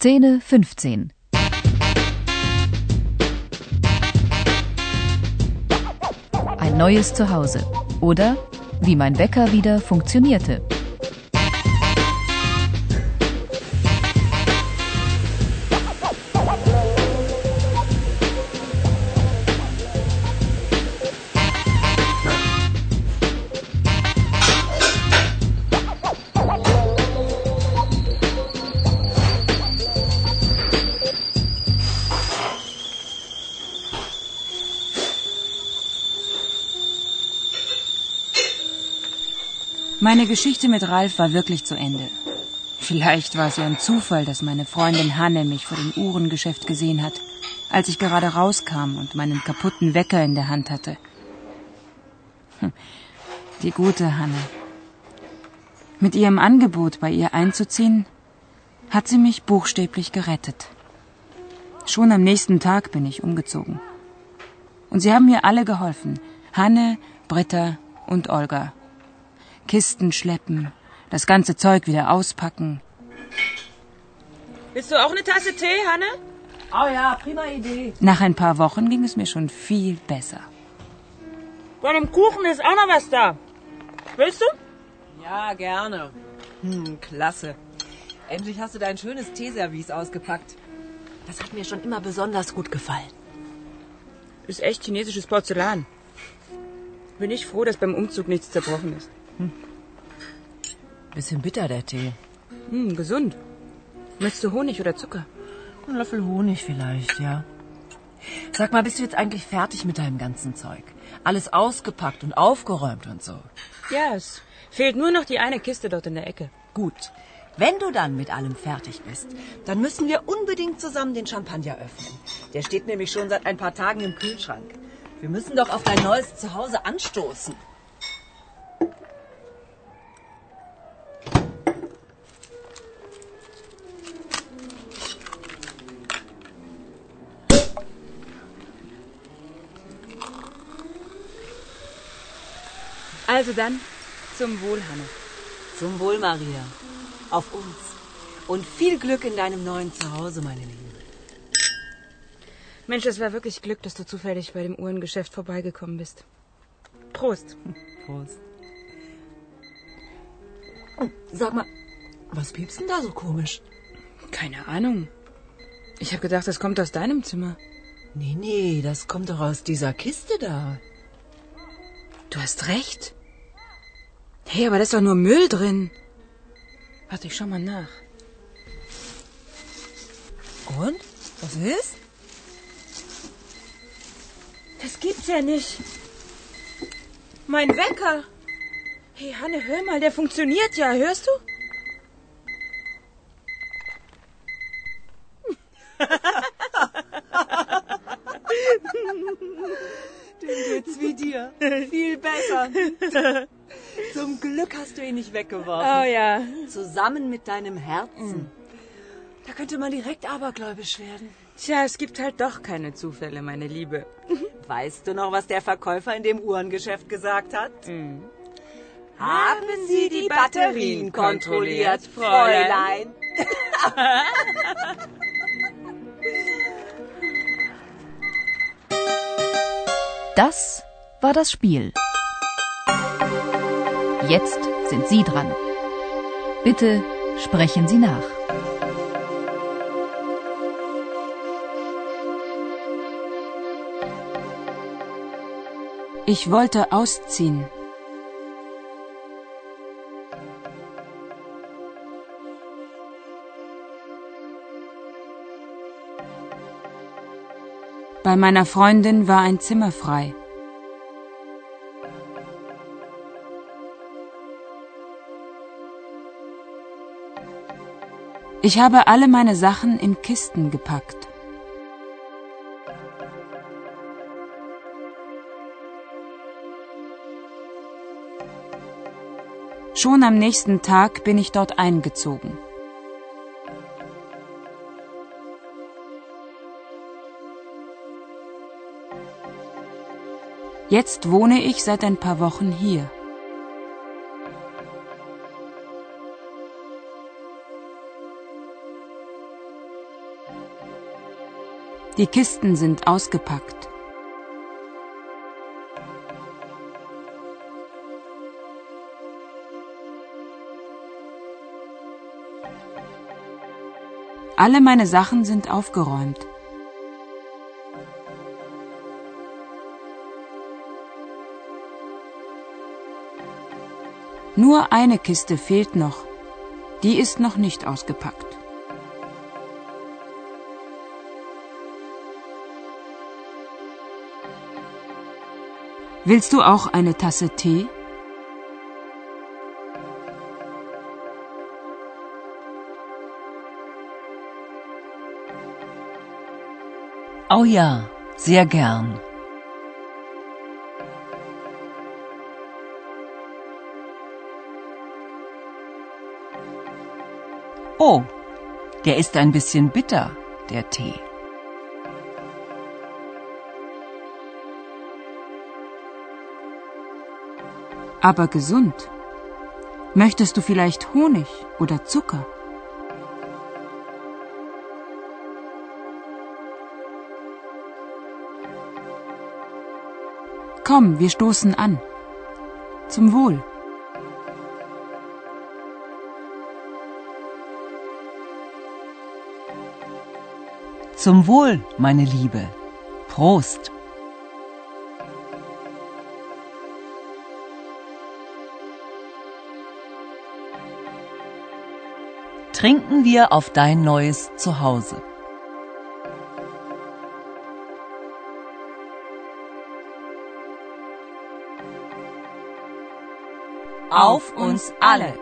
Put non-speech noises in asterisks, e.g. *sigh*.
Szene 15. Ein neues Zuhause. Oder wie mein Wecker wieder funktionierte. Meine Geschichte mit Ralf war wirklich zu Ende. Vielleicht war es ja ein Zufall, dass meine Freundin Hanne mich vor dem Uhrengeschäft gesehen hat, als ich gerade rauskam und meinen kaputten Wecker in der Hand hatte. Hm, Die gute Hanne. Mit ihrem Angebot, bei ihr einzuziehen, hat sie mich buchstäblich gerettet. Schon am nächsten Tag bin ich umgezogen. Und sie haben mir alle geholfen. Hanne, Britta und Olga. Kisten schleppen, das ganze Zeug wieder auspacken. Willst du auch eine Tasse Tee, Hanne? Oh ja, prima Idee. Nach ein paar Wochen ging es mir schon viel besser. Bei dem Kuchen ist auch noch was da. Willst du? Ja, gerne. Hm, klasse. Endlich hast du dein schönes Teeservice ausgepackt. Das hat mir schon immer besonders gut gefallen. Ist echt chinesisches Porzellan. Bin ich froh, dass beim Umzug nichts zerbrochen ist. Bisschen bitter, der Tee. Hm, gesund. Möchtest du Honig oder Zucker? Ein Löffel Honig vielleicht, ja. Sag mal, bist du jetzt eigentlich fertig mit deinem ganzen Zeug? Alles ausgepackt und aufgeräumt und so. Ja, es fehlt nur noch die eine Kiste dort in der Ecke. Gut. Wenn du dann mit allem fertig bist, dann müssen wir unbedingt zusammen den Champagner öffnen. Der steht nämlich schon seit ein paar Tagen im Kühlschrank. Wir müssen doch auf dein neues Zuhause anstoßen. Also dann, zum Wohl, Hanne. Zum Wohl, Maria. Auf uns. Und viel Glück in deinem neuen Zuhause, meine Liebe. Mensch, es war wirklich Glück, dass du zufällig bei dem Uhrengeschäft vorbeigekommen bist. Prost. Prost. Sag mal, was piepst denn da so komisch? Keine Ahnung. Ich habe gedacht, das kommt aus deinem Zimmer. Nee, nee, das kommt doch aus dieser Kiste da. Du hast recht. Hey, aber da ist doch nur Müll drin. Warte, ich schau mal nach. Und? Was ist? Das gibt's ja nicht. Mein Wecker. Hey, Hanne, hör mal, der funktioniert ja. Hörst du? *laughs* Dem geht's wie dir. Viel besser. *laughs* Hast du ihn nicht weggeworfen. Oh ja. Zusammen mit deinem Herzen. Da könnte man direkt abergläubisch werden. Tja, es gibt halt doch keine Zufälle, meine Liebe. *laughs* Weißt du noch, was der Verkäufer in dem Uhrengeschäft gesagt hat? Haben Sie die Batterien kontrolliert, Fräulein? Das war das Spiel. Jetzt sind Sie dran. Bitte sprechen Sie nach. Ich wollte ausziehen. Bei meiner Freundin war ein Zimmer frei. Ich habe alle meine Sachen in Kisten gepackt. Schon am nächsten Tag bin ich dort eingezogen. Jetzt wohne ich seit ein paar Wochen hier. Die Kisten sind ausgepackt. Alle meine Sachen sind aufgeräumt. Nur eine Kiste fehlt noch. Die ist noch nicht ausgepackt. Willst du auch eine Tasse Tee? Oh ja, sehr gern. Oh, der ist ein bisschen bitter, der Tee. Aber gesund. Möchtest du vielleicht Honig oder Zucker? Komm, wir stoßen an. Zum Wohl. Zum Wohl, meine Liebe. Prost. Trinken wir auf dein neues Zuhause. Auf uns alle!